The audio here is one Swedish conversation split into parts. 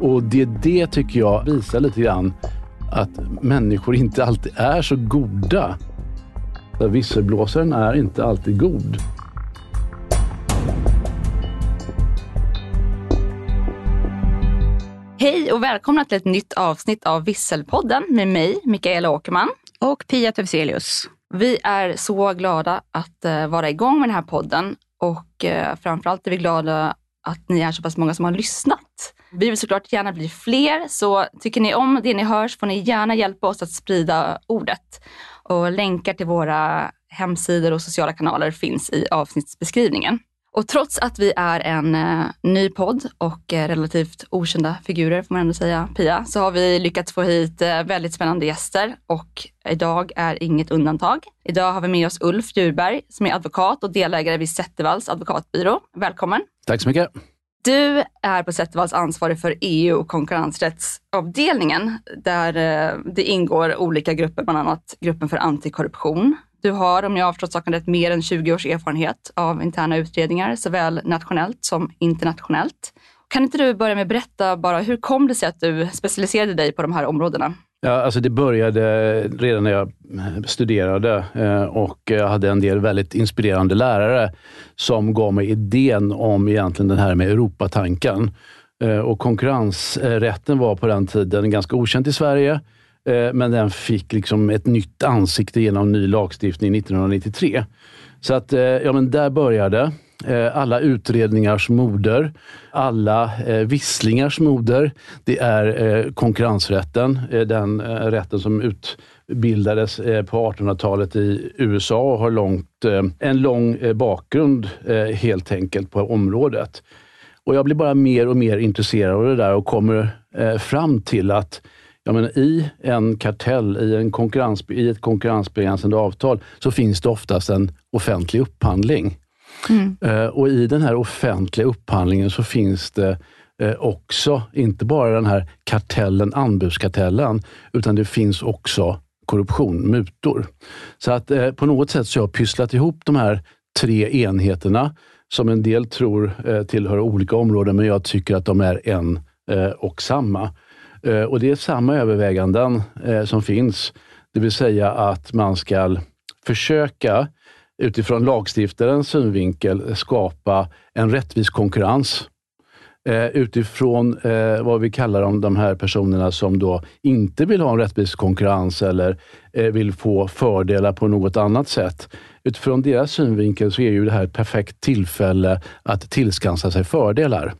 Och det, det tycker jag visar lite grann att människor inte alltid är så goda. Så Visselblåsaren är inte alltid god. Hej och välkomna till ett nytt avsnitt av Visselpodden med mig, Mikaela Åkerman. Och Pia Tufselius. Vi är så glada att eh, vara igång med den här podden och uh, framförallt är vi glada att ni är så pass många som har lyssnat. Vi vill såklart gärna bli fler, så tycker ni om det ni hör så får ni gärna hjälpa oss att sprida ordet. Och länkar till våra hemsidor och sociala kanaler finns i avsnittsbeskrivningen. Och trots att vi är en eh, ny podd och eh, relativt okända figurer, får man ändå säga, Pia, så har vi lyckats få hit eh, väldigt spännande gäster och idag är inget undantag. Idag har vi med oss Ulf Djurberg som är advokat och delägare vid Zettervalls advokatbyrå. Välkommen! Tack så mycket. Du är på Zettervalls ansvarig för EU och konkurrensrättsavdelningen där eh, det ingår olika grupper, bland annat gruppen för antikorruption. Du har, om jag har förstått saken rätt, mer än 20 års erfarenhet av interna utredningar, såväl nationellt som internationellt. Kan inte du börja med att berätta bara, hur kom det sig att du specialiserade dig på de här områdena? Ja, alltså det började redan när jag eh, studerade eh, och jag hade en del väldigt inspirerande lärare som gav mig idén om egentligen den här med Europatanken. Eh, och konkurrensrätten var på den tiden ganska okänt i Sverige, men den fick liksom ett nytt ansikte genom ny lagstiftning 1993. Så att, ja men där började Eh, alla utredningars moder, alla eh, visslingars moder. Det är eh, konkurrensrätten, den rätten som utbildades bildades på 1800-talet i USA och har långt, en lång bakgrund helt enkelt på området. Och Jag blir bara mer och mer intresserad av det där och kommer fram till att Ja, men I en kartell, i, en konkurrens, i ett konkurrensbegränsande avtal, så finns det oftast en offentlig upphandling. Mm. Eh, och i den här offentliga upphandlingen så finns det eh, också, inte bara den här kartellen, anbudskartellen, utan det finns också korruption, mutor. Så att eh, på något sätt så har jag pysslat ihop de här tre enheterna som en del tror eh, tillhör olika områden, men jag tycker att de är en eh, och samma. Eh, och det är samma överväganden eh, som finns, det vill säga att man ska försöka utifrån lagstiftarens synvinkel skapa en rättvis konkurrens. Eh, utifrån eh, vad vi kallar om de här personerna som då inte vill ha en rättvis konkurrens eller eh, vill få fördelar på något annat sätt. Utifrån deras synvinkel så är ju det här ett perfekt tillfälle att tillskansa sig fördelar.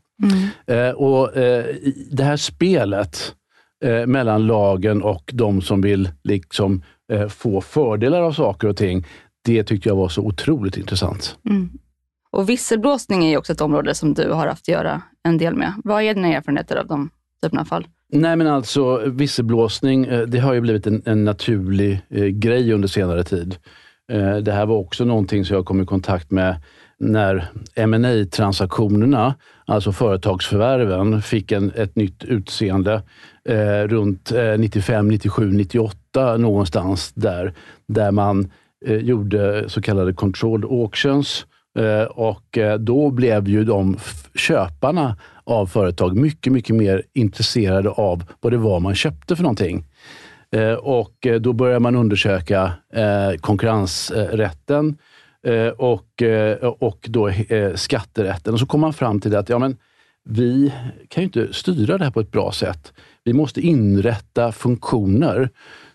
Eh, och eh, Det här spelet mellan lagen och de som vill liksom få fördelar av saker och ting, det tyckte jag var så otroligt intressant. Och visselblåsning är ju också ett område som du har haft att göra en del med. Vad är dina erfarenheter av de typerna av fall? Nej men alltså visselblåsning, eh, det har ju blivit en, en naturlig eh, grej under senare tid. Eh, det här var också någonting som jag kom i kontakt med när ma transaktionerna alltså företagsförvärven, fick en, ett nytt utseende eh, runt eh, 95, 97, 98 någonstans där, där man Eh, gjorde så kallade controlled auctions eh, och eh, då blev ju de köparna av företag mycket, mycket mer intresserade av vad det var man köpte för någonting. Och då började man undersöka konkurrensrätten och, och då skatterätten. Och så kom man fram till att ja, men vi kan ju inte styra det här på ett bra sätt. Vi måste inrätta funktioner.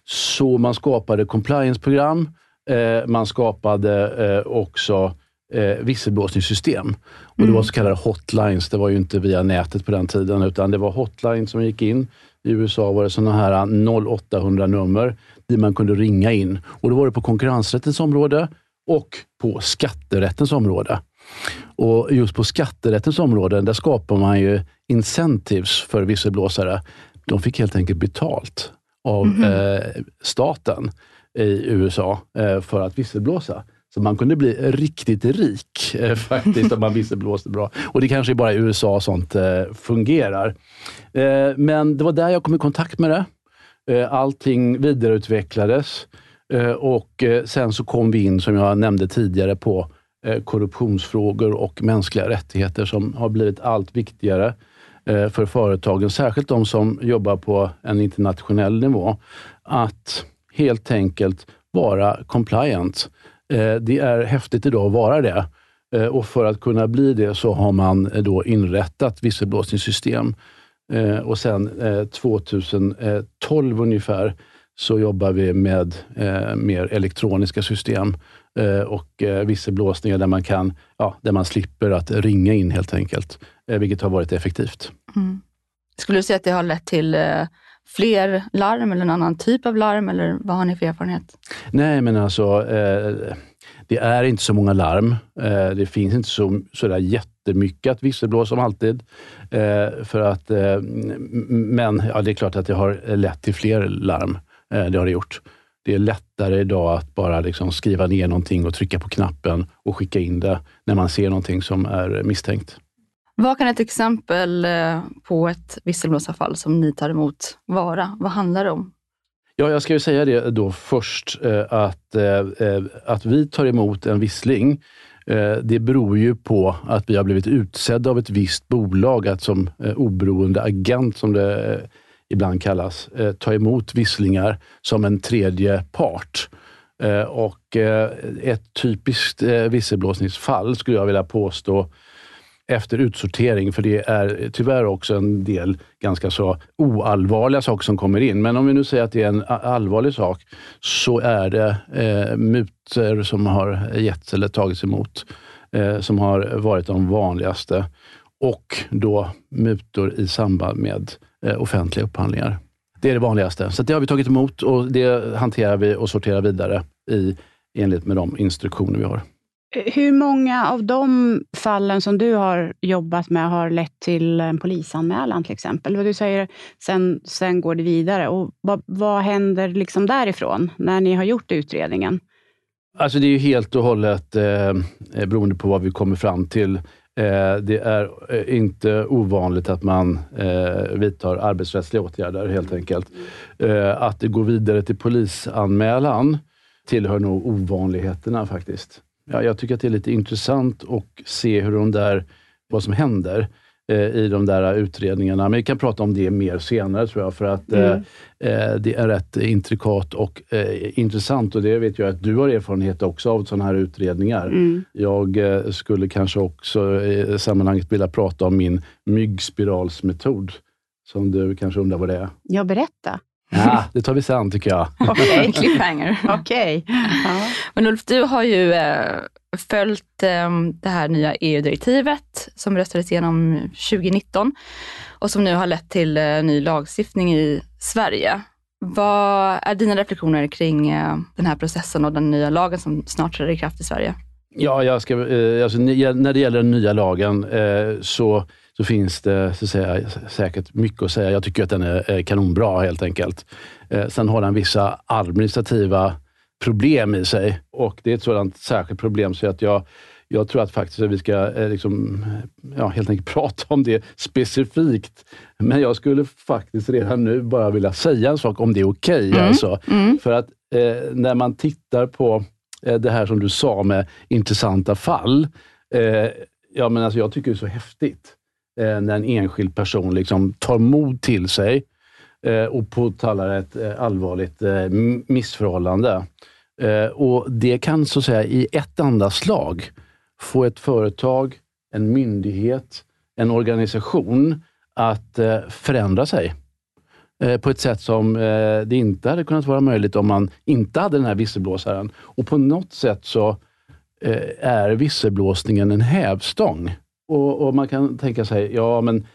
Så man skapade compliance-program. Eh, man skapade eh, också eh, visselblåsningssystem. Och Det var så kallade hotlines. Det var ju inte via nätet på den tiden, utan det var hotlines som gick in. I USA var det sådana här 0800-nummer dit man kunde ringa in. Och Då var det på konkurrensrättens område och på skatterättens område. Och just på skatterättens område, där skapar man ju incentives för visselblåsare. De fick helt enkelt betalt av mm -hmm. eh, staten i USA eh, för att visselblåsa. Så man kunde bli riktigt rik eh, faktiskt om man visselblåste bra. Och det kanske är bara i USA sånt eh, fungerar. Eh, men det var där jag kom i kontakt med det. Eh, allting vidareutvecklades eh, och eh, sen så kom vi in, som jag nämnde tidigare, på korruptionsfrågor och mänskliga rättigheter som har blivit allt viktigare för företagen, särskilt de som jobbar på en internationell nivå. Att helt enkelt vara compliant. Eh, det är häftigt idag att vara det. Eh, och för att kunna bli det så har man eh, då inrättat visselblåsningssystem. Och sen 2012 ungefär så jobbar vi med mer elektroniska system och visselblåsningar där man, kan, ja, där man slipper att ringa in helt enkelt, vilket har varit effektivt. Mm. Skulle du säga att det har lett till fler larm eller en annan typ av larm eller vad har ni för erfarenhet? Nej, men alltså eh, det är inte så många larm. Eh, det finns inte så, så där jättemycket att visselblåsa som alltid. Eh, för att, eh, men ja, det är klart att det har lett till fler larm. Eh, det har det gjort. Det är lättare idag att bara liksom skriva ner någonting och trycka på knappen och skicka in det när man ser någonting som är misstänkt. Vad kan ett exempel eh, på ett visselblåsarfall som ni tar emot vara? Vad handlar det om? Ja, jag ska ju säga det då först, eh, att, eh, att vi tar emot en vissling, det beror ju på att vi har blivit utsedda av ett visst bolag att som oberoende agent, som det ibland kallas, ta emot visslingar som en tredje part. Och ett typiskt visselblåsningsfall skulle jag vilja påstå efter utsortering, för det är tyvärr också en del ganska så oallvarliga saker som kommer in. Men om vi nu säger att det är en allvarlig sak, så är det eh, mutor som har getts eller tagits emot, eh, som har varit de vanligaste. Och då mutor i samband med eh, offentliga upphandlingar. Det är det vanligaste. Så det har vi tagit emot och det hanterar vi och sorterar vidare i enlighet med de instruktioner vi har. Hur många av de fallen som du har jobbat med har lett till en polisanmälan till exempel? Du säger sen, sen går det vidare. Och vad, vad händer liksom därifrån när ni har gjort utredningen? Alltså det är ju helt och hållet eh, eh beroende på vad vi kommer fram till. Eh, det är eh, inte ovanligt att man eh, vidtar arbetsrättsliga åtgärder helt enkelt. Eh, att det går vidare till polisanmälan tillhör nog ovanligheterna faktiskt ja, jag tycker att det är lite intressant att se hur de där, vad som händer eh, i de där utredningarna. Men vi kan prata om det mer senare tror jag, för att mm. eh, det är rätt intrikat och eh, intressant och det vet jag att du har erfarenhet också av sådana här utredningar. Mm. Jag eh, skulle kanske också i sammanhanget vilja prata om min myggspiralsmetod, som du kanske undrar vad det är. Ja, berätta. Ja, det tar vi sen tycker jag. Okej, okay. cliffhanger. Okej. Okay. Ja. Men Ulf, du har ju eh, följt eh, det här nya EU-direktivet som röstades igenom 2019 och som nu har lett till eh, ny lagstiftning i Sverige. Vad är dina reflektioner kring eh, den här processen och den nya lagen som snart träder i kraft i Sverige? Ja, jag ska, eh, alltså, när det gäller den nya lagen eh, så så finns det så säga, säkert mycket att säga. Jag tycker att den är kanonbra helt enkelt. Eh, sen har den vissa administrativa problem i sig och det är ett sådant särskilt problem så att jag, jag tror att faktiskt att vi ska eh, liksom, ja, helt enkelt prata om det specifikt. Men jag skulle faktiskt redan nu bara vilja säga en sak om det är okej. Okay, mm. Alltså. Mm. För att eh, när man tittar på eh, det här som du sa med intressanta fall. Eh, ja, men alltså, jag tycker det är så häftigt eh, när en enskild person liksom tar mod till sig eh, och påtalar ett eh, allvarligt eh, missförhållande. Eh, och Det kan så att säga i ett enda slag få ett företag, en myndighet, en organisation att eh, förändra sig på ett sätt som det inte hade kunnat vara möjligt om man inte hade den här visselblåsaren. Och på något sätt så är visselblåsningen en hävstång och, och, man kan tänka sig, ja men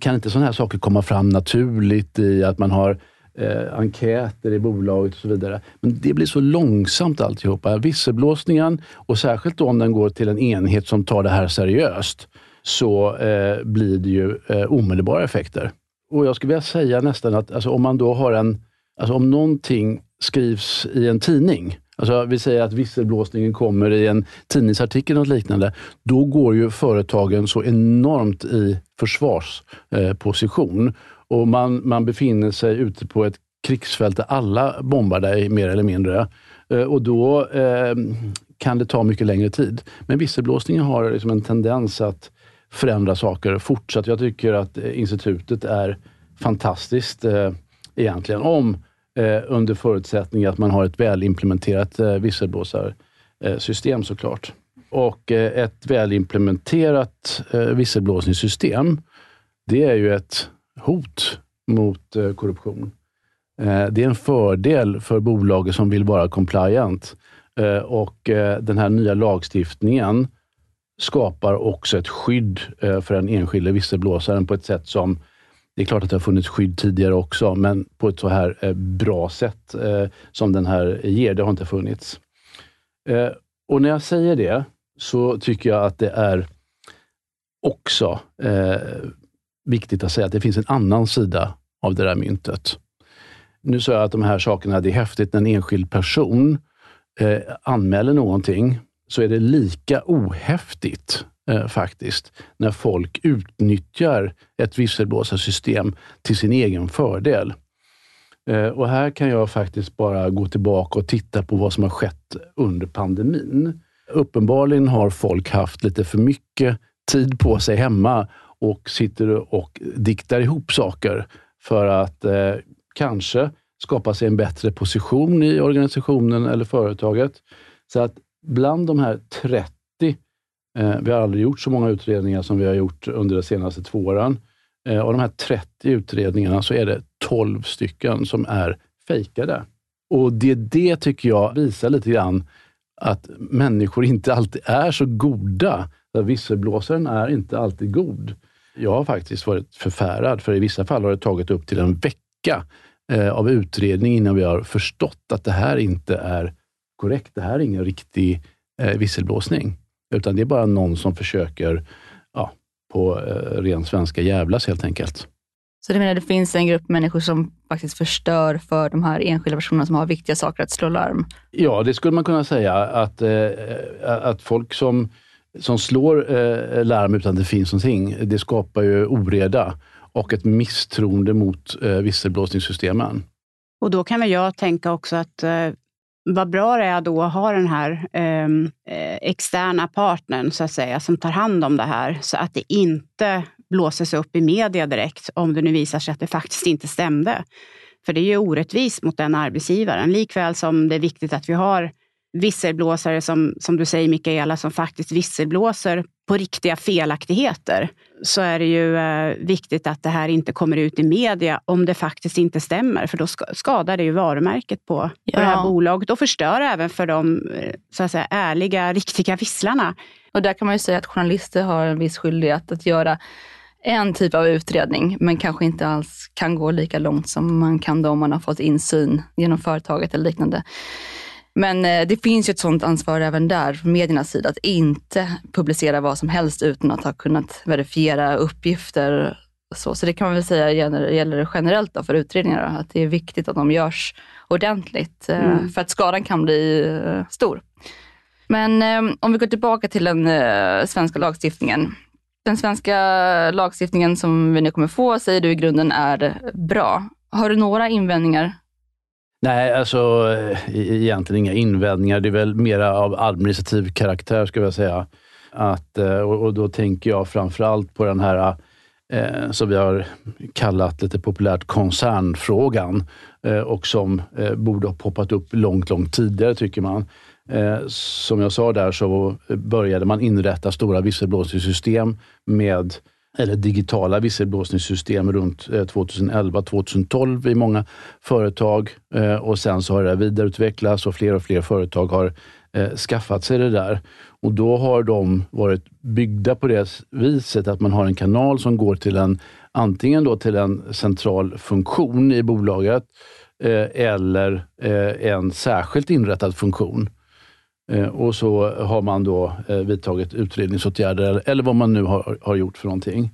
kan inte sådana här saker komma fram naturligt i att man har eh, enkäter i bolaget och så vidare. Men det blir så långsamt alltihopa. Visselblåsningen, och särskilt om den går till en enhet som tar det här seriöst, så eh, blir det ju eh, omedelbara effekter. Och jag skulle vilja säga nästan att alltså, om man då har en... Alltså om någonting skrivs i en tidning, alltså vi säger att visselblåsningen kommer i en tidningsartikel eller liknande, då går ju företagen så enormt i försvarsposition. och man, man befinner sig ute på ett krigsfält där alla bombar dig mer eller mindre. Eh, och då eh, kan det ta mycket längre tid. Men visselblåsningen har liksom en tendens att förändra saker fortsatt. Jag tycker att eh, institutet är fantastiskt eh, egentligen, om eh, under förutsättning att man har ett välimplementerat eh, visselblåsarsystem eh, såklart. Och eh, ett välimplementerat eh, visselblåsningssystem, det är ju ett hot mot eh, korruption. Eh, det är en fördel för bolaget som vill vara compliant. Eh, och eh, den här nya lagstiftningen skapar också ett skydd eh, för den enskilde visselblåsaren på ett sätt som det är klart att det har funnits skydd tidigare också, men på ett så här eh, bra sätt eh, som den här ger, det har inte funnits. Eh, och när jag säger det så tycker jag att det är också viktigt att säga att det finns en annan sida av det där myntet. Nu sa jag att de här sakerna, det är häftigt när en enskild person eh, anmäler någonting, så är det lika ohäftigt eh, faktiskt när folk utnyttjar ett visselblåsarsystem till sin egen fördel. Eh, och här kan jag faktiskt bara gå tillbaka och titta på vad som har skett under pandemin. Uppenbarligen har folk haft lite för mycket tid på sig hemma och sitter och diktar ihop saker för att eh, kanske skapa sig en bättre position i organisationen eller företaget. Så att bland de här 30, Eh, vi har aldrig gjort så många utredningar som vi har gjort under de senaste två åren. Eh, av de här 30 utredningarna så är det 12 stycken som är fejkade. Och det, det tycker jag visar lite grann att människor inte alltid är så goda. Visselblåsaren är inte alltid god. Jag har faktiskt varit förfärad, för i vissa fall har det tagit upp till en vecka eh, av utredning innan vi har förstått att det här inte är korrekt. Det här är ingen riktig visselblåsning, utan det är bara någon som försöker ja, på eh, ren svenska jävlas helt enkelt. Så du menar det finns en grupp människor som faktiskt förstör för de här enskilda personerna som har viktiga saker att slå larm? Ja, det skulle man kunna säga. Att, eh, att folk som som slår eh, larm utan att det finns någonting, det skapar ju oreda och ett misstroende mot eh, visselblåsningssystemen. Och då kan väl jag tänka också att eh, vad bra det är då att ha den här ehm, eh, externa partnern, så att säga, som tar hand om det här, så att det inte blåses upp i media direkt, om det nu visar sig att det faktiskt inte stämde. För det är ju orättvist mot den arbetsgivaren, likväl som det är viktigt att vi har visselblåsare, som, som du säger Mikaela, som faktiskt visselblåser på riktiga felaktigheter, så är det ju eh, viktigt att det här inte kommer ut i media om det faktiskt inte stämmer, för då skadar det ju varumärket på, ja. på det här bolaget och förstör även för de eh, så att säga, ärliga, riktiga visslarna. Och där kan man ju säga att journalister har en viss skyldighet att göra en typ av utredning, men kanske inte alls kan gå lika långt som man kan då om man har fått insyn genom företaget eller liknande. Men eh, det finns ju ett sådant ansvar även där från mediernas sida att inte publicera vad som helst utan att ha kunnat verifiera uppgifter. Så, så det kan man väl säga gäller, generellt för utredningar, att det är viktigt att de görs ordentligt eh, mm. för att skadan kan bli eh, stor. Men om vi går tillbaka till den svenska lagstiftningen. Den svenska lagstiftningen som vi nu kommer få säger du i grunden är bra. Har du några invändningar Nej, alltså eh, e-, egentligen inga invändningar. Det är väl mera av administrativ karaktär, skulle jag säga. Att, eh, och, då tänker jag framförallt på den här eh, som vi har kallat lite populärt koncernfrågan eh, och som eh, borde ha poppat upp långt, långt tidigare, tycker man. Eh, som jag sa där så började man inrätta stora visselblåsningssystem med eller digitala visselblåsningssystem runt eh, 2011-2012 i många företag. Eh, och Sen så har det vidareutvecklats och fler och fler företag har eh, skaffat sig det där. Och Då har de varit byggda på det viset att man har en kanal som går till en antingen då till en central funktion i bolaget eller en särskilt inrättad funktion. Eh, och så har man då eh, vidtagit utredningsåtgärder eller, eller vad man nu har, har gjort för någonting.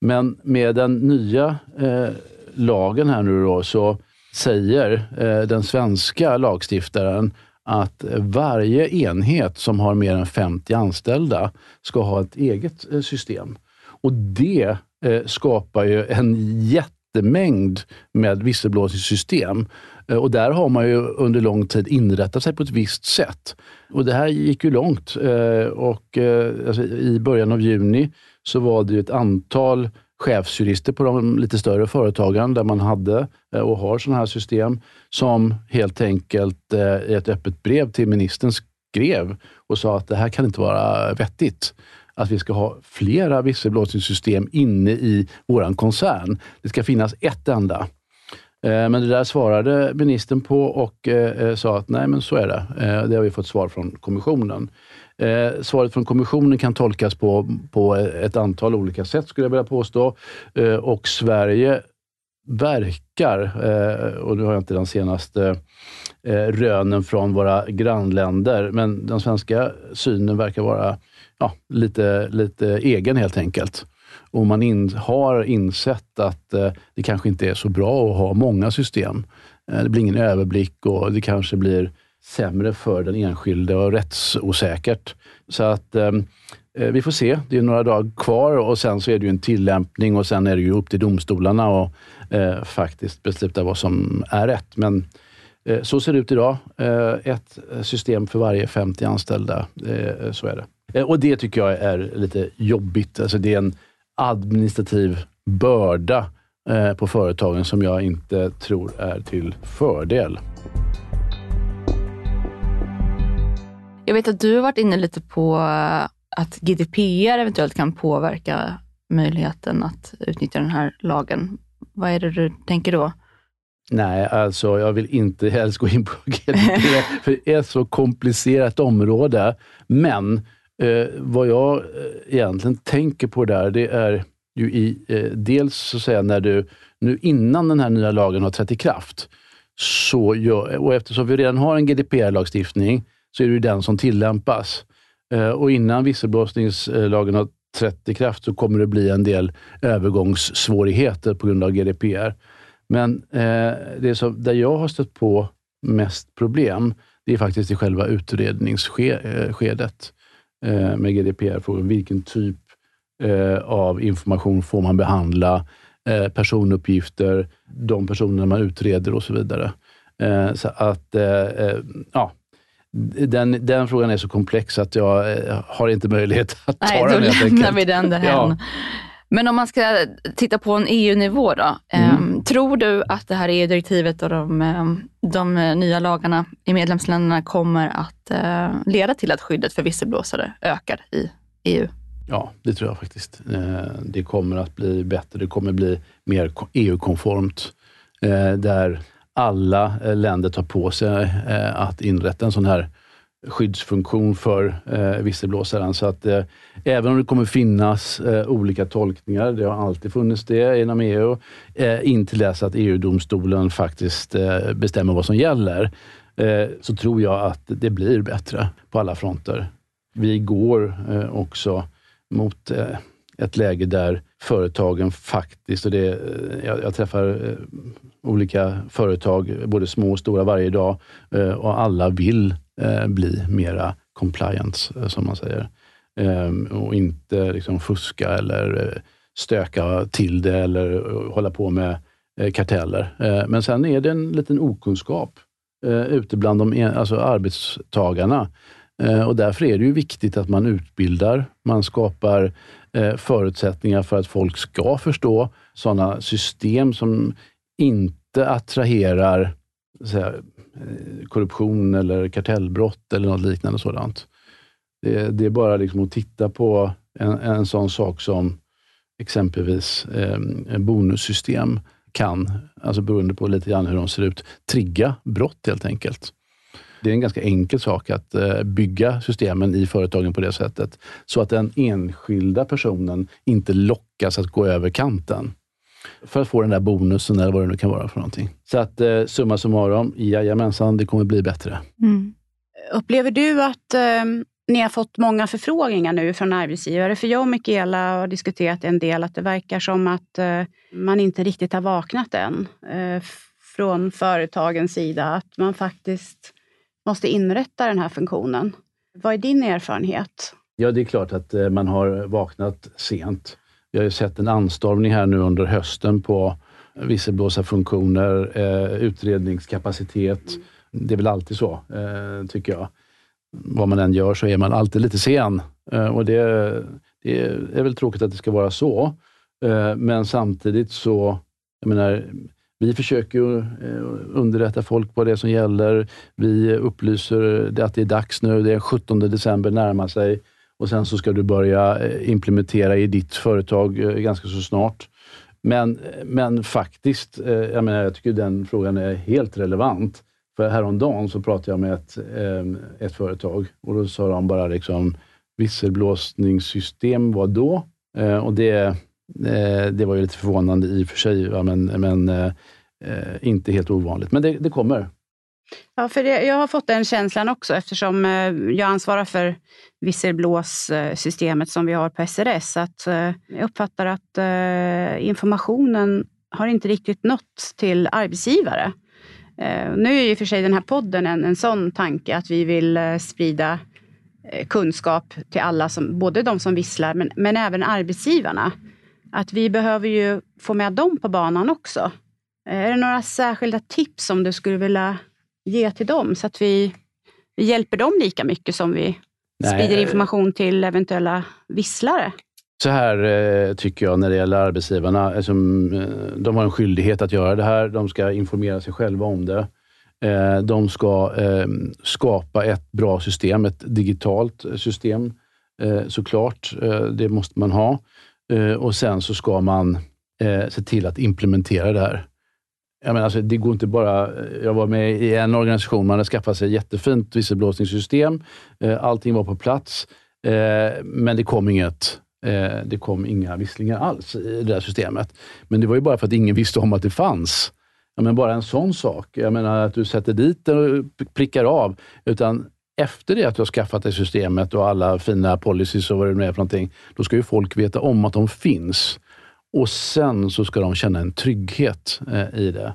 Men med den nya eh, lagen här nu då, så säger eh, den svenska lagstiftaren att varje enhet som har mer än 50 anställda ska ha ett eget eh, system. Och det eh, skapar ju en jättemängd med visselblåsningssystem. Eh, och där har man ju under lång tid inrättat sig på ett visst sätt. Och det här gick ju långt. Eh, och eh, alltså, I början av juni så var det ett antal chefsjurister på de lite större företagen där man hade och har sådana här system som helt enkelt i ett öppet brev till ministern skrev och sa att det här kan inte vara vettigt att vi ska ha flera visselblåsningssystem inne i vår koncern. Det ska finnas ett enda. Eh, men det där svarade ministern på och eh, eh, sa att nej, men så är det. Det har vi fått svar från kommissionen. Eh, svaret från kommissionen kan tolkas på, på ett antal olika sätt, skulle jag vilja påstå. Eh, och Sverige verkar, eh, och nu har jag inte den senaste rönen från våra grannländer, men den svenska synen verkar vara ja, lite, lite egen helt enkelt. Och man in, har insett att eh, det kanske inte är så bra att ha många system. Eh, det blir ingen överblick och det kanske blir sämre för den enskilde och rättsosäkert. Så att ehm, eh, vi får se. Det är några dagar kvar och sen så är det ju en tillämpning och sen är det ju upp till domstolarna att eh, faktiskt besluta vad som är rätt. Men eh, så ser det ut idag. Eh, ett system för varje 50 anställda. Eh, så är det. Eh, och det tycker jag är lite jobbigt. Alltså det är en administrativ börda på företagen som jag inte tror är till fördel. Jag vet att du har varit inne lite på eh, att GDPR eventuellt kan påverka möjligheten att utnyttja den här lagen. Vad är det du tänker då? Nej, alltså jag vill inte helst gå in på GDPR, för det är ett så komplicerat område. Men eh, vad jag eh, egentligen tänker på där, det är ju i, eh, dels så att säga när du, nu innan den här nya lagen har trätt i kraft, så gör, och eftersom vi redan har en GDPR-lagstiftning, så är det ju den som tillämpas. Eh, och innan visselblåsningslagen har trätt i kraft så kommer det bli en del övergångssvårigheter på grund av GDPR. Men eh, det som, där jag har stött på mest problem, det är faktiskt i själva utredningsskedet eh, med GDPR-frågan. Vilken typ av information får man behandla? personuppgifter, de personer man utreder och så vidare. Så att, ja, den, den frågan är så komplex att jag eh, har inte möjlighet att ta Nej, den. Nej, då lämnar vi den därhän. Ja. Men om man ska titta på en EU-nivå då. Mm. Um, tror du att det här EU-direktivet och de, um, de nya lagarna i medlemsländerna kommer att uh, leda till att skyddet för visselblåsare ökar i EU? Ja, det tror jag faktiskt. Uh, det kommer att bli bättre. Det kommer bli mer EU-konformt. Uh, där alla eh, länder tar på sig eh, att inrätta en sån här skyddsfunktion för eh, visselblåsaren. Så att eh, även om det kommer finnas eh, olika tolkningar, det har alltid funnits det inom EU, eh, intill dess att EU-domstolen faktiskt eh, bestämmer vad som gäller, eh, så tror jag att det blir bättre på alla fronter. Vi går eh, också mot eh, ett läge där företagen faktiskt, och det, eh, jag, jag träffar eh, olika företag, både små och stora, varje dag eh, och alla vill eh, bli mera compliance, eh, som man säger. Ehm, och inte liksom fuska eller stöka till det eller hålla på med karteller. Men sen är det en liten okunskap ute bland de alltså arbetstagarna. Och därför är det ju viktigt att man utbildar, man skapar förutsättningar för att folk ska förstå sådana system som inte attraherar säga, eh, korruption eller kartellbrott eller något liknande sådant. Det, det är bara liksom att titta på en, en sån sak som exempelvis eh, bonussystem kan, alltså beroende på lite grann hur de ser ut, trigga brott helt enkelt. Det är en ganska enkel sak att eh, bygga systemen i företagen på det sättet, så att den enskilda personen inte lockas att gå över kanten för att få den där bonusen eller vad det nu kan vara för någonting. Så att eh, summa summarum, jajamensan, det kommer bli bättre. Mm. Upplever du att eh, ni har fått många förfrågningar nu från arbetsgivare? För jag och Mikaela har diskuterat en del att det verkar som att eh, man inte riktigt har vaknat än eh, från företagens sida, att man faktiskt måste inrätta den här funktionen. Vad är din erfarenhet? Ja, det är klart att eh, man har vaknat sent. Vi har ju sett en anstormning här nu under hösten på visselblåsarfunktioner, eh, utredningskapacitet. Mm. Det är väl alltid så, eh, tycker jag. Vad man än gör så är man alltid lite sen eh, och det, det, är väl tråkigt att det ska vara så. Eh, men samtidigt så, jag menar, vi försöker ju eh, underrätta folk vad det är som gäller. Vi upplyser att det är dags nu. Det är 17 december närmar sig och sen så ska du börja eh, implementera i ditt företag eh, ganska så snart. Men, men faktiskt, eh, jag, menar, jag tycker den frågan är helt relevant. För häromdagen så pratade jag med ett, ehm, ett företag och då sa de bara liksom visselblåsningssystem, vad då? Och det, det var ju lite förvånande i och för sig, men, men inte helt ovanligt, men det, det kommer. Ja, för det, jag har fått den känslan också eftersom eh, jag ansvarar för visselblåssystemet som vi har på SRS. Att, eh, jag uppfattar att eh, informationen har inte riktigt nått till arbetsgivare. Nu är i och för sig den här podden en, en sån tanke att vi vill sprida kunskap till alla, som, både de som visslar men, men även arbetsgivarna. Att vi behöver ju få med dem på banan också. Är det några särskilda tips som du skulle vilja ge till dem så att vi, vi hjälper dem lika mycket som vi Nej. sprider information till eventuella visslare? Så här eh, tycker jag när det gäller arbetsgivarna. Alltså, de har en skyldighet att göra det här. De ska informera sig själva om det. Eh, de ska skapa ett bra system, ett digitalt system såklart. Det måste man ha. Och sen så ska man se till att implementera det här. Jag menar, alltså, det går inte bara... Eh, jag var med i en organisation, man hade skaffat sig ett jättefint visselblåsningssystem. Eh, allting var på plats, eh, men det kom inget det kom inga visslingar alls i det där systemet. Men det var ju bara för att ingen visste om att det fanns. Jag bara en sån sak. Jag menar att du sätter dit och prickar av. Utan efter det att du har skaffat dig systemet och alla fina policies och vad det nu är för någonting, då ska ju folk veta om att de finns. Och sen så ska de känna en trygghet eh, i det.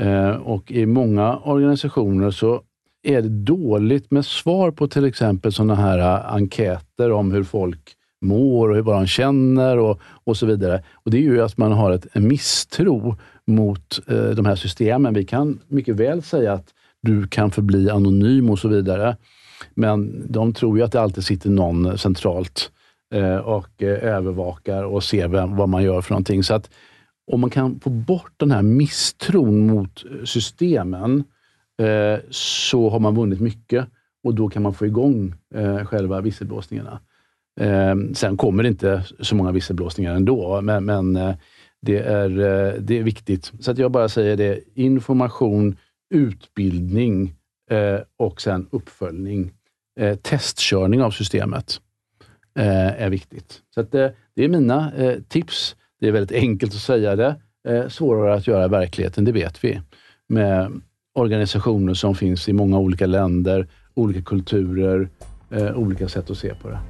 Eh, och i många organisationer så är det dåligt med svar på till exempel sådana här eh, enkäter om hur folk mår och vad de känner och, och så vidare. Och Det är ju att man har ett, en misstro mot eh, de här systemen. Vi kan mycket väl säga att du kan förbli anonym och så vidare. Men de tror ju att det alltid sitter någon eh, centralt Eh, Eh, och eh, övervakar och ser vem, vad man gör för någonting. Så att om man kan få bort den här misstron mot eh, systemen så har man vunnit mycket och då kan man få igång själva visselblåsningarna. Sen kommer det inte så många visselblåsningar ändå, men, men det, är, det är viktigt. Så att jag bara säger det, information, utbildning och sen uppföljning. Testkörning av systemet. Eh, är viktigt. Så att, eh, det är mina eh, tips. Det är väldigt enkelt att säga det. Eh, svårare att göra i verkligheten, det vet vi. Med organisationer som finns i många olika länder, olika kulturer, eh, olika sätt att se på det.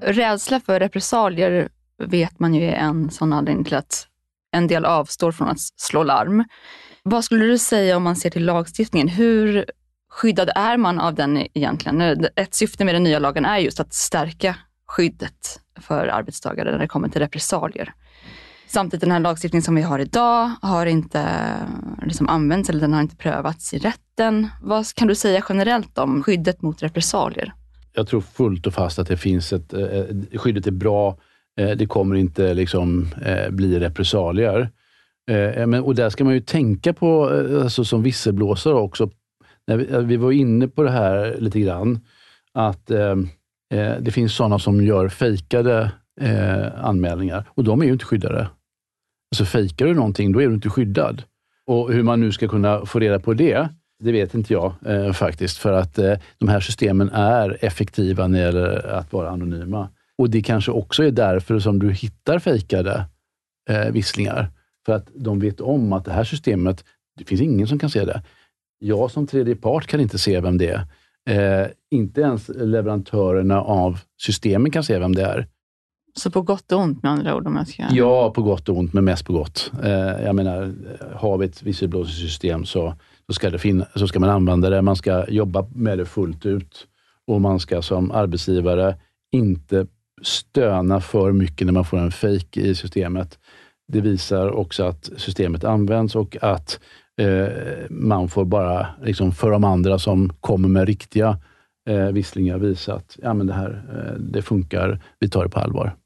Rädsla för repressalier vet man ju är en sån anledning till att en del avstår från att slå larm. Vad skulle du säga om man ser till lagstiftningen? Hur skyddad är man av den egentligen? Ett syfte med den nya lagen är just att stärka skyddet för arbetstagare när det kommer till repressalier. Samtidigt den här lagstiftningen som vi har idag har inte eh, liksom använts eller den har inte prövats i rätten. Vad kan du säga generellt om skyddet mot repressalier? Jag tror fullt och fast att det finns ett, eh, skyddet är bra. Eh, det kommer inte liksom, bli repressalier. Men, och där ska man ju tänka på, alltså, som visselblåsare också, vi, eh, vi, var inne på det här lite grann, att eh, eh, det finns sådana som gör fejkade eh, anmälningar och de är ju inte skyddade. Alltså fejkar du någonting, då är du inte skyddad. Och hur man nu ska kunna få reda på det, det vet inte jag eh, faktiskt, för att eh, de här systemen är effektiva när det gäller att vara anonyma. Och det kanske också är därför som du hittar fejkade eh, visslingar. För att de vet om att det här systemet, det finns ingen som kan se det. Jag som tredje part kan inte se vem det är. Eh, inte ens leverantörerna av systemen kan se vem det är. Så på gott och ont med andra ord? Om jag ska... Ja, på gott och ont, men mest på gott. Eh, jag menar, har vi ett visselblåsarsystem så, så, ska det finna, så ska man använda det. Man ska jobba med det fullt ut och man ska som arbetsgivare inte stöna för mycket när man får en fake i systemet. Det visar också att systemet används och att eh, man får bara, liksom för de andra som kommer med riktiga eh, visslingar, visa att ja, men det här eh, det funkar, vi tar det på allvar.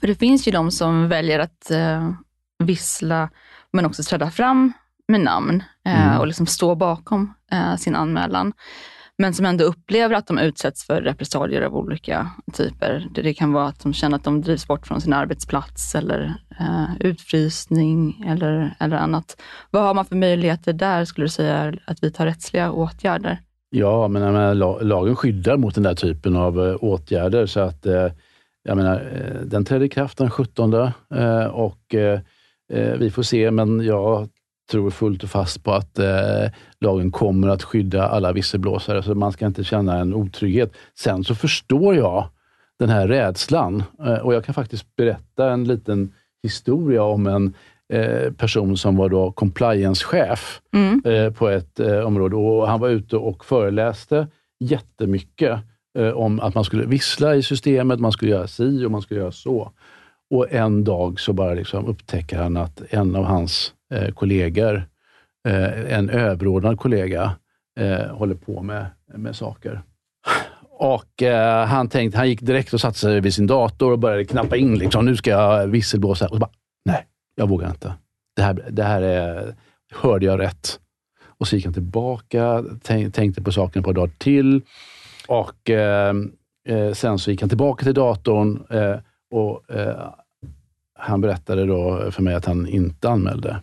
För det finns ju de som väljer att eh, vissla, men också träda fram med namn eh, mm. och liksom stå bakom eh, sin anmälan. Men som ändå upplever att de utsätts för repressalier av olika typer. Det, det kan vara att de känner att de drivs bort från sin arbetsplats eller eh, utfrysning eller, eller annat. Vad har man för möjligheter där, skulle du säga, att vidta rättsliga åtgärder? Ja, men menar, lagen skyddar mot den där typen av eh, åtgärder. så att eh, jag menar, eh, den trädde i kraft den 17 eh, och eh, eh, vi får se, men jag tror fullt och fast på att lagen kommer att skydda alla visselblåsare, så man ska inte känna en otrygghet. Sen så förstår jag den här rädslan och jag kan faktiskt berätta en liten historia om en person som var då compliance-chef mm. på ett område. Och han var ute och föreläste jättemycket eh, om att man skulle vissla i systemet, man skulle göra si och man skulle göra så. Och en dag så bara liksom upptäcker han att en av hans eh, kollegor, eh, en överordnad kollega, eh, håller på med, med saker. Och eh, han, tänkte, han gick direkt och satte sig vid sin dator och började knappa in. Liksom, nu ska jag visselblåsa. Och så bara, nej, jag vågar inte. Det här, det här är, hörde jag rätt? Och så gick han tillbaka, tänkte på saken på dagar till och eh, eh, sen så gick han tillbaka till datorn eh, och eh, han berättade då för mig att han inte anmälde.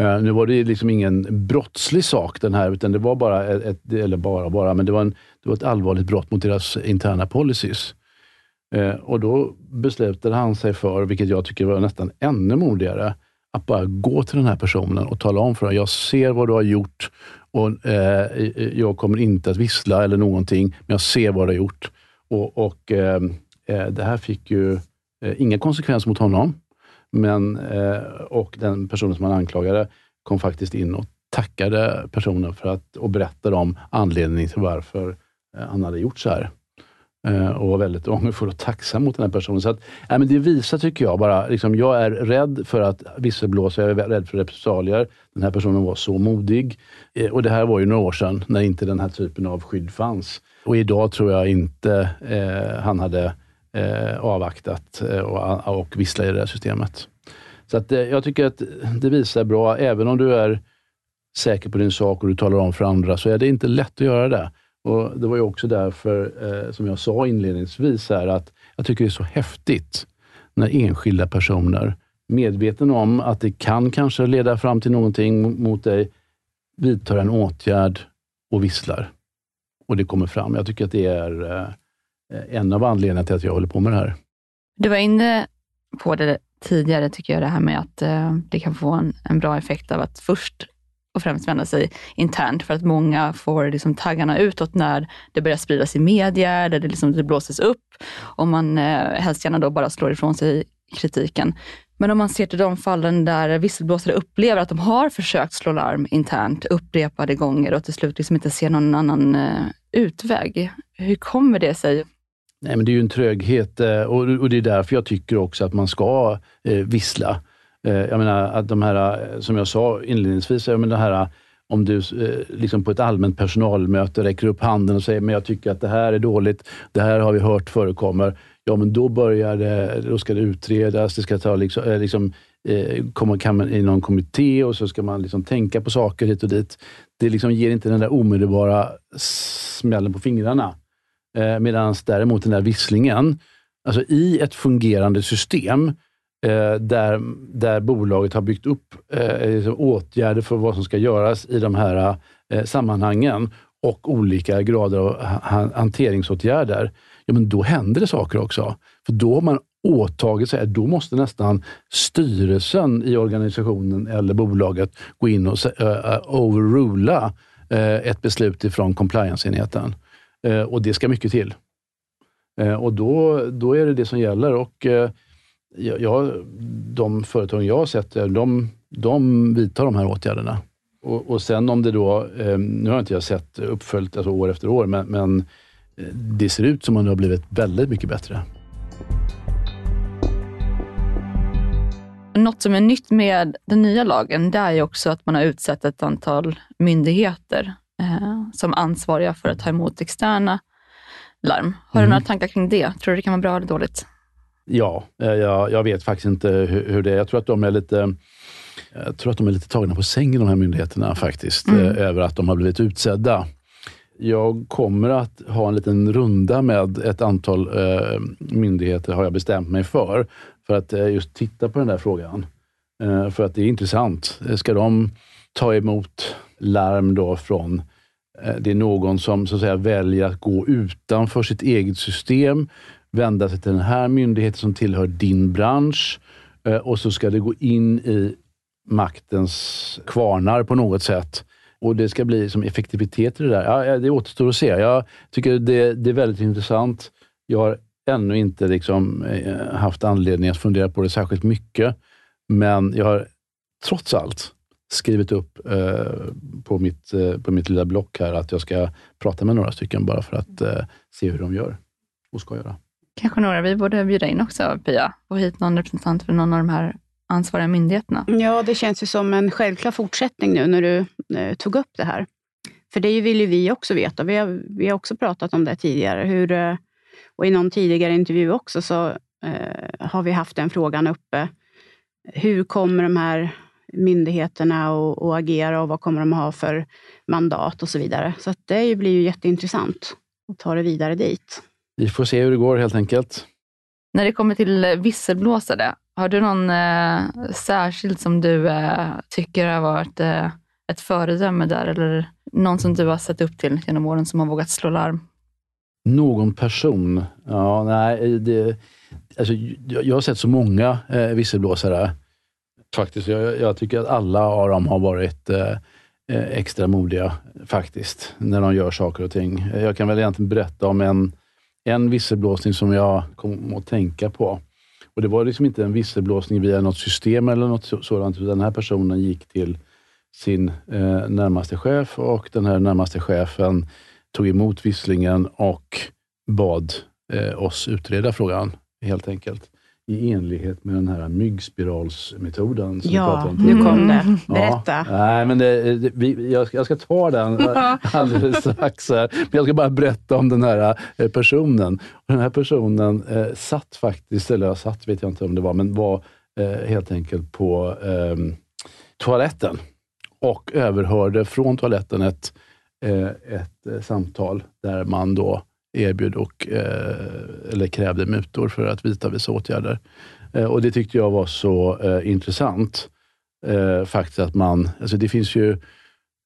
Eh, nu var det liksom ingen brottslig sak den här, utan det var bara, ett, eller bara, bara, men det var, en, det var ett allvarligt brott mot deras interna policies. Eh, och då beslutade han sig för, vilket jag tycker var nästan ännu modigare, att bara gå till den här personen och tala om för honom, jag ser vad du har gjort och eh, Jag kommer inte att vissla eller någonting, men jag ser vad du har gjort. Och, och eh Eh, det här fick ju eh, inga konsekvenser mot honom, men, eh, och den personen som han anklagade kom faktiskt in och tackade personen för att, och berättade om anledningen till varför han hade gjort så här. Och var väldigt ångerfull och tacksam mot den här personen. Så att, nej, men det visar, tycker jag, bara, liksom, jag är rädd för att visselblåsa, jag är rädd för repressalier. Den här personen var så modig. Och det här var ju några år sedan, när inte den här typen av skydd fanns. Och idag tror jag inte eh, han hade eh, avvaktat eh, och, och vissla i det här systemet. Så att, eh, jag tycker att det visar bra, även om du är säker på din sak och du talar om för andra, så är det inte lätt att göra det. Och Det var ju också därför, eh, som jag sa inledningsvis, här, att jag tycker det är så häftigt när enskilda personer, medveten om att det kan kanske leda fram till någonting mot dig, vidtar en åtgärd och visslar. Och det kommer fram. Jag tycker att det är eh, Eh, en av anledningarna till att jag håller på med det här. Du var inne på det tidigare, tycker jag, det här med att eh, det kan få en, en bra effekt av att först och främst vända sig internt för att många får liksom taggarna utåt när det börjar spridas i media, där det, liksom, det blåses upp och man eh, helst gärna då bara slår ifrån sig kritiken. Men om man ser till de fallen där visselblåsare upplever att de har försökt slå larm internt upprepade gånger och till slut liksom inte ser någon annan eh, utväg. Hur kommer det sig? Nej, men det är ju en tröghet eh, och, det är därför jag tycker också att man ska eh, vissla. Eh, jag menar att de här, som jag sa inledningsvis, jag menar det här om du liksom på ett allmänt personalmöte räcker upp handen och säger men jag tycker att det här är dåligt, det här har vi hört förekommer. Ja, men då börjar det, då ska det utredas, det ska ta liksom, liksom komma i någon kommitté och så ska man liksom tänka på saker hit och dit. Det liksom ger inte den där omedelbara smällen på fingrarna. Eh, Medan däremot den där visslingen, alltså i ett fungerande system eh, där, där bolaget har byggt upp eh, liksom åtgärder för vad som ska göras i de här eh, sammanhangen och olika grader av hanteringsåtgärder, ja men då händer det saker också. För då har man åtagit sig, då måste nästan styrelsen i organisationen eller bolaget gå in och uh, overrula uh, ett beslut ifrån compliance-enheten. Eh, och det ska mycket till. Eh, och då, då är det det som gäller. Och eh, jag, de företag jag har sett, de, de vidtar de här åtgärderna. Och, och sen om det då, nu har inte jag sett uppföljt alltså år efter år, men, men det ser ut som att det har blivit väldigt mycket bättre. Något som är nytt med den nya lagen, det är ju också att man har utsett ett antal myndigheter eh, som ansvariga för att ta emot externa larm. Har mm. du några tankar kring det? Tror du det kan vara bra eller dåligt? Ja, eh, jag, jag vet faktiskt inte hur, hur, det är. Jag tror att de är lite jag tror att de är lite tagna på sängen, de här myndigheterna faktiskt, mm. eh, över att de har blivit utsedda. Jag kommer att ha en liten runda med ett antal eh, myndigheter, har jag bestämt mig för, för att eh, just titta på den där frågan. Eh, för att det är intressant. Ska de ta emot larm då från eh, det är någon som så att säga, väljer att gå utanför sitt eget system, vända sig till den här myndigheten som tillhör din bransch eh, och så ska det gå in i maktens kvarnar på något sätt. Och det ska bli som effektivitet i det där. Ja, det återstår att se. Jag tycker det, det är väldigt intressant. Jag har ännu inte liksom, eh, haft anledning att fundera på det särskilt mycket. Men jag har trots allt skrivit upp eh, på, mitt, eh, på mitt lilla block här att jag ska prata med några stycken bara för att eh, se hur de gör och ska göra. Kanske några vi borde bjuda in också, Pia, och hit någon representant för någon av de här ansvariga myndigheterna. Ja, det känns ju som en självklar fortsättning nu när du eh, tog upp det här. För det vill ju vi också veta. Vi har, vi har också pratat om det tidigare. Hur, och i någon tidigare intervju också så eh, har vi haft den frågan uppe. Hur kommer de här myndigheterna att agera och vad kommer de ha för mandat och så vidare. Så det blir ju jätteintressant att ta det vidare dit. Vi får se hur det går helt enkelt. När det kommer till visselblåsare, har du någon eh, särskild som du eh, tycker har varit eh, ett föredöme där, eller någon som du har sett upp till genom åren som har vågat slå larm? Någon person? Ja, nej, det, alltså, jag, jag har sett så många eh, visselblåsare. Faktiskt. Jag, jag, tycker att alla av dem har varit eh, eh, extra modiga, faktiskt, när de gör saker och ting. Jag kan väl egentligen berätta om en, en visselblåsning som jag kom att tänka på. Och Det var liksom inte en visselblåsning via något system eller något sådant, utan den här personen gick till sin eh, närmaste chef och den här närmaste chefen tog emot visslingen och bad eh, oss utreda frågan, helt enkelt i enlighet med den här myggspiralsmetoden. Som ja, vi nu kom det. Berätta. Ja, nej, men det, det, vi, jag, ska, jag, ska, ta den alldeles strax. Här. Men jag ska bara berätta om den här eh, personen. Och den här personen eh, satt faktiskt, eller satt vet jag inte om det var, men var eh, helt enkelt på eh, toaletten och överhörde från toaletten ett, eh, ett eh, samtal där man då erbjöd och, eh, eller krävde mutor för att vidta vissa åtgärder. Eh, och Det tyckte jag var så eh, intressant. Eh, faktiskt att man, alltså det finns ju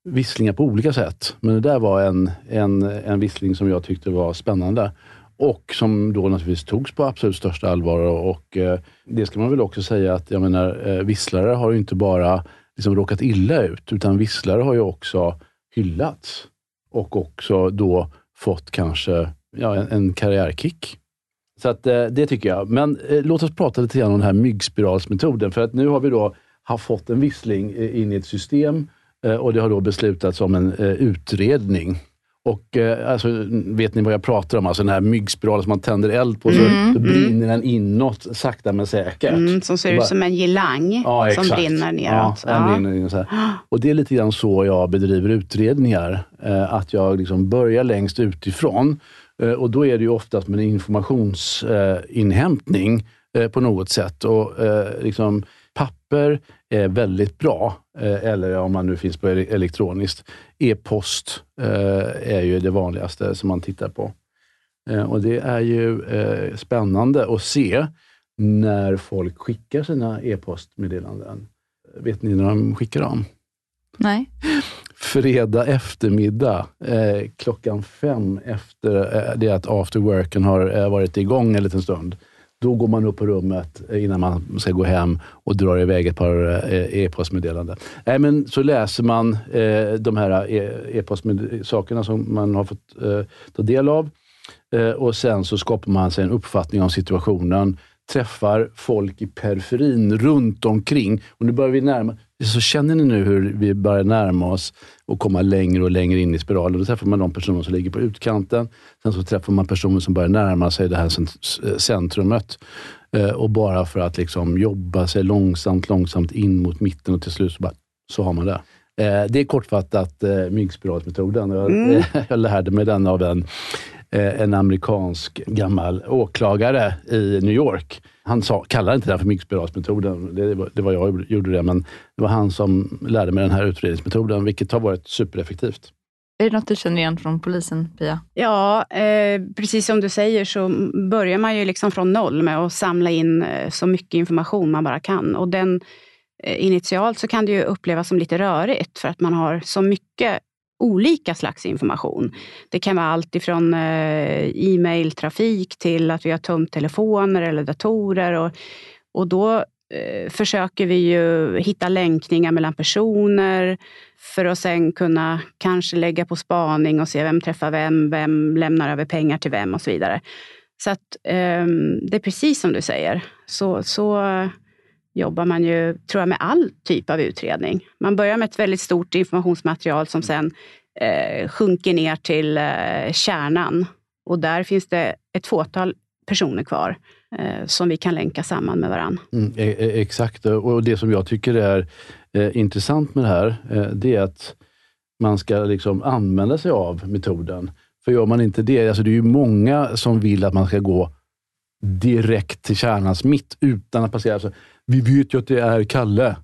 visslingar på olika sätt, men det där var en, en, en vissling som jag tyckte var spännande och som då naturligtvis togs på absolut största allvar. Och, eh, det ska man väl också säga att jag menar, eh, visslare har ju inte bara liksom råkat illa ut, utan visslare har ju också hyllats och också då fått kanske ja, en, en karriärkick. Så att, eh, det tycker jag. Men eh, låt oss prata lite grann om den här myggspiralsmetoden. För att nu har vi då har fått en vissling eh, in i ett system och det har då beslutats om en utredning. Och alltså, Vet ni vad jag pratar om? Alltså den här myggspiralen som man tänder eld på, mm, så, så brinner mm. den inåt sakta men säkert. Mm, som ser ut som en girlang ja, som brinner neråt. Ja, ja. Brinner så Och Det är lite grann så jag bedriver utredningar. Att jag liksom börjar längst utifrån Eh, och då är det ju oftast med en informationsinhämtning eh, på något sätt. Och eh, liksom, papper är väldigt bra, eller om man nu finns på elektroniskt. E-post är ju det vanligaste som man tittar på. Och Det är ju spännande att se när folk skickar sina e-postmeddelanden. Vet ni när de skickar dem? Nej fredag eftermiddag, eh, klockan fem efter eh, det att after worken har eh, varit igång en liten stund. Då går man upp på rummet eh, innan man ska gå hem och drar iväg ett par eh, e-postmeddelanden. Nej, men så läser man eh, de här eh, e-postsakerna som man har fått ta del av och sen så skapar man sig en uppfattning om situationen träffar folk i periferin runt omkring. Och nu börjar vi närma så känner ni nu hur vi börjar närma oss och komma längre och längre in i spiralen. Då träffar man de personer som ligger på utkanten. Sen så träffar man personer som börjar närma sig det här centrumet. Eh, och bara för att liksom jobba sig långsamt, långsamt in mot mitten och till slut så, bara, så har man det. Eh, det är kortfattat eh, myggspiralsmetoden. Jag, mm. jag lärde mig den av en en amerikansk gammal åklagare i New York. Han sa, kallade inte den för myggspiralsmetoden, det, var, det var jag som gjorde det, men det var han som lärde mig den här utredningsmetoden, vilket har varit supereffektivt. Är det något du känner igen från polisen, Pia? Ja, eh, precis som du säger så börjar man ju liksom från noll med att samla in eh, så mycket information man bara kan. Och den, eh, initialt så kan det ju upplevas som lite rörigt för att man har så mycket olika slags information. Det kan vara allt ifrån eh, e-mailtrafik till att vi har tömt telefoner eller datorer. Och, och då eh, försöker vi ju hitta länkningar mellan personer för att sen kunna kanske lägga på spaning och se vem träffar vem, vem lämnar över pengar till vem och så vidare. Så att, eh, det är precis som du säger. Så, så jobbar man ju, tror jag, med all typ av utredning. Man börjar med ett väldigt stort informationsmaterial som sen eh, sjunker ner till eh, kärnan. Och där finns det ett fåtal personer kvar eh, som vi kan länka samman med varandra. Mm, e-, e-, exakt, och det som jag tycker är eh, intressant med det här, eh, det är att man ska liksom använda sig av metoden. För gör man inte det, alltså det är ju många som vill att man ska gå direkt till kärnans mitt utan att passera. Alltså, vi vet ju att det är Kalle.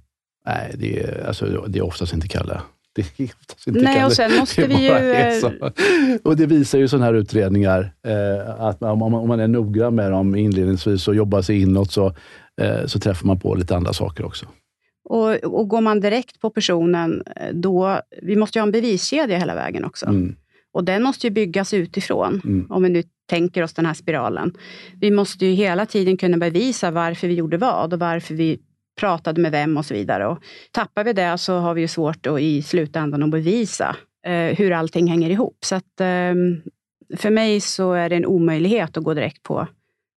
Nej, det är, alltså, det är oftast inte Kalle. Det är oftast inte Nej, Kalle. och sen måste vi ju... Och det visar ju sådana här utredningar, eh, att om, om, man är noggrann med dem inledningsvis och jobbar sig inåt, så, eh, så träffar man på lite andra saker också. Och, och går man direkt på personen, eh, då... Vi måste ju ha en beviskedja hela vägen också. Mm. Och den måste ju byggas utifrån, mm. om vi nu tänker oss den här spiralen. Vi måste ju hela tiden kunna bevisa varför vi gjorde vad och varför vi pratade med vem och så vidare. Och tappar vi det så har vi ju svårt att i slutändan att bevisa eh, hur allting hänger ihop. Så att, eh, för mig så är det en omöjlighet att gå direkt på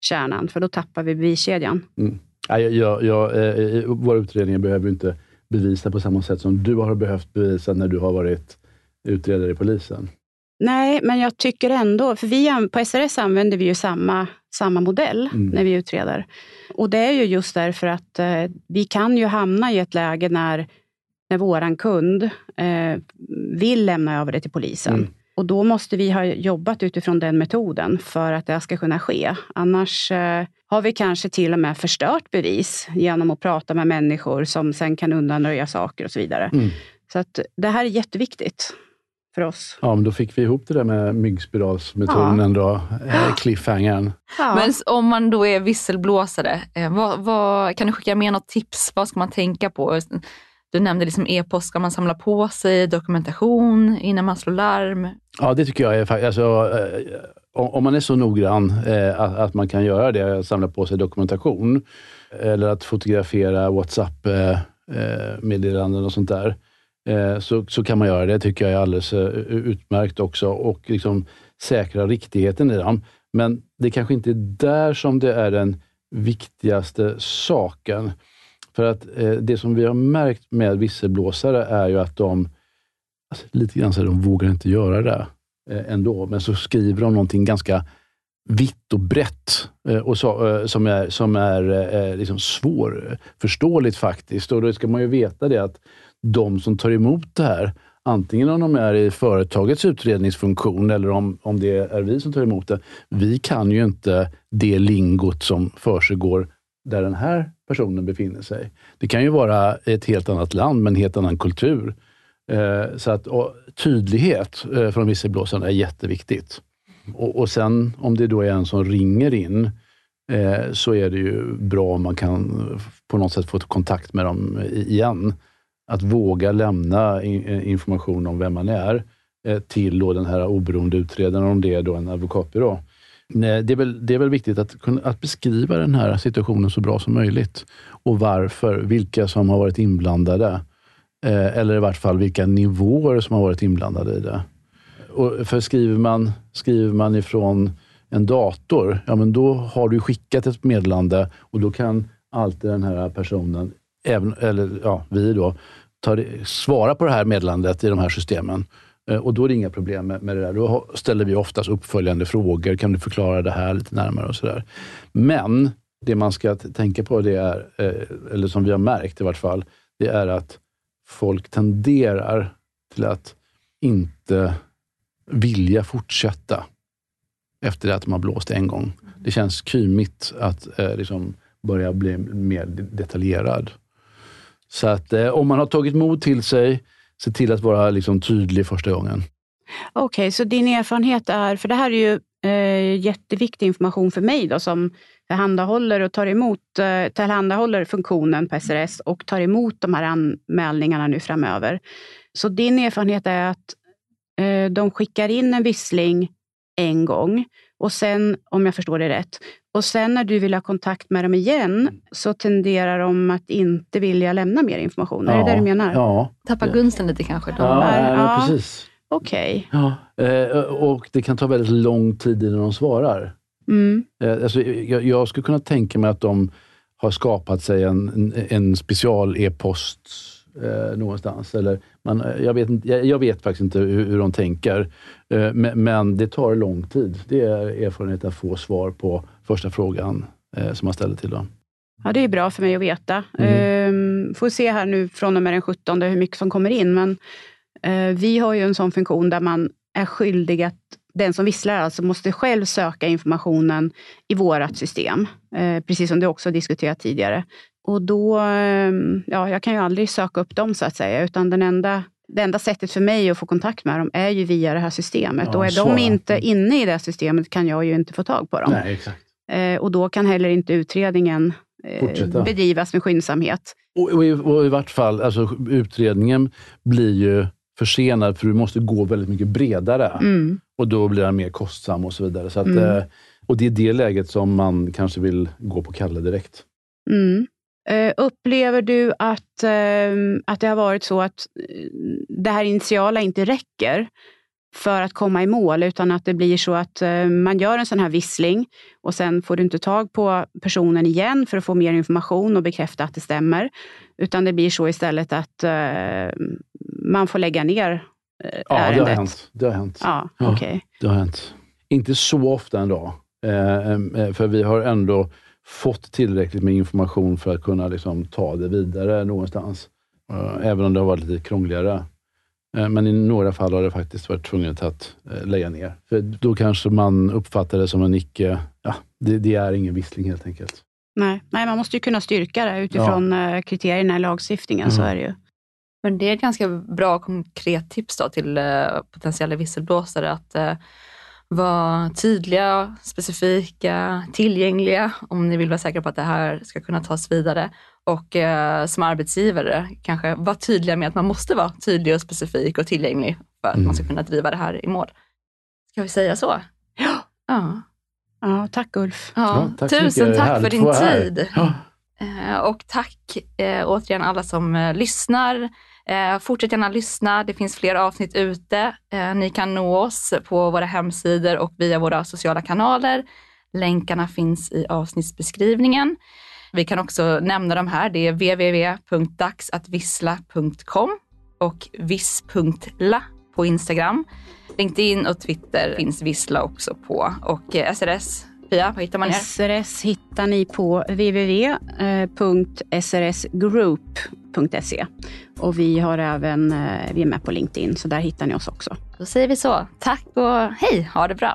kärnan, för då tappar vi beviskedjan. Mm. Ja, jag, jag, eh, eh våra utredningar behöver inte bevisa på samma sätt som du har behövt bevisa när du har varit utredare i polisen. Nej, men jag tycker ändå, för vi, på SRS använder vi ju samma, samma modell mm. när vi utreder. Och det är ju just därför att eh, vi kan ju hamna i ett läge när, när våran kund eh, vill lämna över det till polisen. Mm. Och då måste vi ha jobbat utifrån den metoden för att det ska kunna ske. Annars eh, har vi kanske till och med förstört bevis genom att prata med människor som sen kan undanröja saker och så vidare. Mm. Så att det här är jätteviktigt för oss. Ja, men då fick vi ihop det där med myggspiralsmetoden ja. ändå, eh, cliffhangern. Ja. Men om man då är visselblåsare, eh, vad, vad, kan du skicka med något tips? Vad ska man tänka på? Du nämnde liksom e-post, ska man samla på sig dokumentation innan man slår larm? Ja, det tycker jag är faktiskt, alltså, eh, om man är så noggrann att, man kan göra det, samla på sig dokumentation, eller att fotografera WhatsApp-meddelanden och sånt där, Eh, så, så kan man göra det. tycker jag är alldeles eh, utmärkt också och liksom säkra riktigheten i dem. Men det kanske inte är där som det är den viktigaste saken. För att eh, det som vi har märkt med visselblåsare är ju att de, alltså, lite grann så de vågar inte göra det eh, ändå, men så skriver de någonting ganska vitt och brett och så, som är, som är liksom svårförståeligt faktiskt. Och då ska man ju veta det att de som tar emot det här, antingen om de är i företagets utredningsfunktion eller om, om det är vi som tar emot det. Vi kan ju inte det lingot som försiggår där den här personen befinner sig. Det kan ju vara ett helt annat land med en helt annan kultur. Eh, så att tydlighet eh, från visselblåsarna är jätteviktigt. Och, och sen om det då är en som ringer in, eh, så är det ju bra om man kan på något sätt få kontakt med dem igen att våga lämna information om vem man är eh, till då den här oberoende utredaren, om det är då en advokatbyrå. Det är, väl, det är väl viktigt att, att beskriva den här situationen så bra som möjligt och varför, vilka som har varit inblandade. Eh, eller i vart fall vilka nivåer som har varit inblandade i det. Och för skriver man, skriver man ifrån en dator, ja men då har du skickat ett meddelande och då kan alltid den här personen, även, eller ja, vi då, ta, svara på det här meddelandet i de här systemen. Eh, och då är det inga problem med, med det där. Då ställer vi oftast uppföljande frågor. Kan du förklara det här lite närmare och sådär. Men det man ska tänka på, det är, eh, eller som vi har märkt i vart fall, det är att folk tenderar till att inte vilja fortsätta efter att de har blåst en gång. Det känns kymigt att eh, liksom börja bli mer detaljerad. Så att eh, om man har tagit mod till sig, se till att vara liksom, tydlig första gången. Okej, okay, så din erfarenhet är, för det här är ju eh, jätteviktig information för mig då, som tillhandahåller och tar emot, eh, tillhandahåller funktionen på SRS och tar emot de här anmälningarna nu framöver. Så din erfarenhet är att eh, de skickar in en vissling en gång och sen, om jag förstår det rätt, och sen när du vill ha kontakt med dem igen så tenderar de att inte vilja lämna mer information. Ja, är det det du menar? Ja. Tappa gunsten lite kanske? Då. Ja, ja, ja, precis. Okej. Okay. Ja, eh, och det kan ta väldigt lång tid innan de svarar. Mm. Eh, alltså, jag, jag skulle kunna tänka mig att de har skapat sig en, en special e-post eh, någonstans. Eller man, jag, vet, jag, jag vet faktiskt inte hur, hur de tänker, eh, men, men, det tar lång tid. Det är erfarenhet att få svar på första frågan eh, som man ställer till dem. Ja, det är bra för mig att veta. Mm. Eh, får se här nu från och med den 17 hur mycket som kommer in, men eh, vi har ju en sån funktion där man är skyldig att den som visslar alltså måste själv söka informationen i vårt system, eh, precis som du också diskuterat tidigare. Och då, ehm, ja, jag kan ju aldrig söka upp dem så att säga, utan den enda, det enda sättet för mig att få kontakt med dem är ju via det här systemet. Ja, och är så. de inte inne i det systemet kan jag ju inte få tag på dem. Nej, exakt. Eh, och då kan heller inte utredningen eh, bedrivas med skyndsamhet. Och, och, i, och i vart fall, alltså, utredningen blir ju försenad för du måste gå väldigt mycket bredare. Mm. Och då blir den mer kostsam och så vidare. Så att, mm. eh, och det är det läget som man kanske vill gå på Kalle direkt. Mm. Uh, upplever du att, uh, att det har varit så att uh, det här initiala inte räcker för att komma i mål, utan att det blir så att man gör en sån här vissling och sen får du inte tag på personen igen för att få mer information och bekräfta att det stämmer. Utan det blir så istället att man får lägga ner ja, ärendet. Ja, det har hänt. Det har hänt. Ja, ja, okay. det har hänt. Inte så ofta ändå, för vi har ändå fått tillräckligt med information för att kunna liksom ta det vidare någonstans. Uh, även om det har varit lite krångligare. Uh, men i några fall har det faktiskt varit tvunget att uh, lägga ner. För då kanske man uppfattar det som en icke... Ja, det, det är ingen vissling helt enkelt. Nej, nej, man måste ju kunna styrka det utifrån ja. kriterierna i lagstiftningen. Mm. Så är det ju. Men det är ett ganska bra konkret tips då till potentiella visselblåsare att vara tydliga, specifika, tillgängliga om ni vill vara säkra på att det här ska kunna tas vidare. Och eh, som arbetsgivare kanske vara tydliga med att man måste vara tydlig och specifik och tillgänglig för att mm. man ska kunna driva det här i mål. Ska vi säga så? Ja. Ja, ja tack Ulf. Ja, ja tack tusen tack för din tid. Ja. Eh, och tack eh, återigen alla som eh, lyssnar. Eh, fortsätt gärna lyssna. Det finns fler avsnitt ute. Eh, ni kan nå oss på våra hemsidor och via våra sociala kanaler. Länkarna finns i avsnittsbeskrivningen. Vi kan också nämna de här. Det är www.dagsattvissla.com och viss.la på Instagram. LinkedIn och Twitter finns Vissla också på och eh, SRS Pia, vad hittar man er? SRS hittar ni på www.srsgroup.se. Och vi har även, eh, vi är med på LinkedIn, så där hittar ni oss också. Då säger vi så. Tack och hej, ha det bra.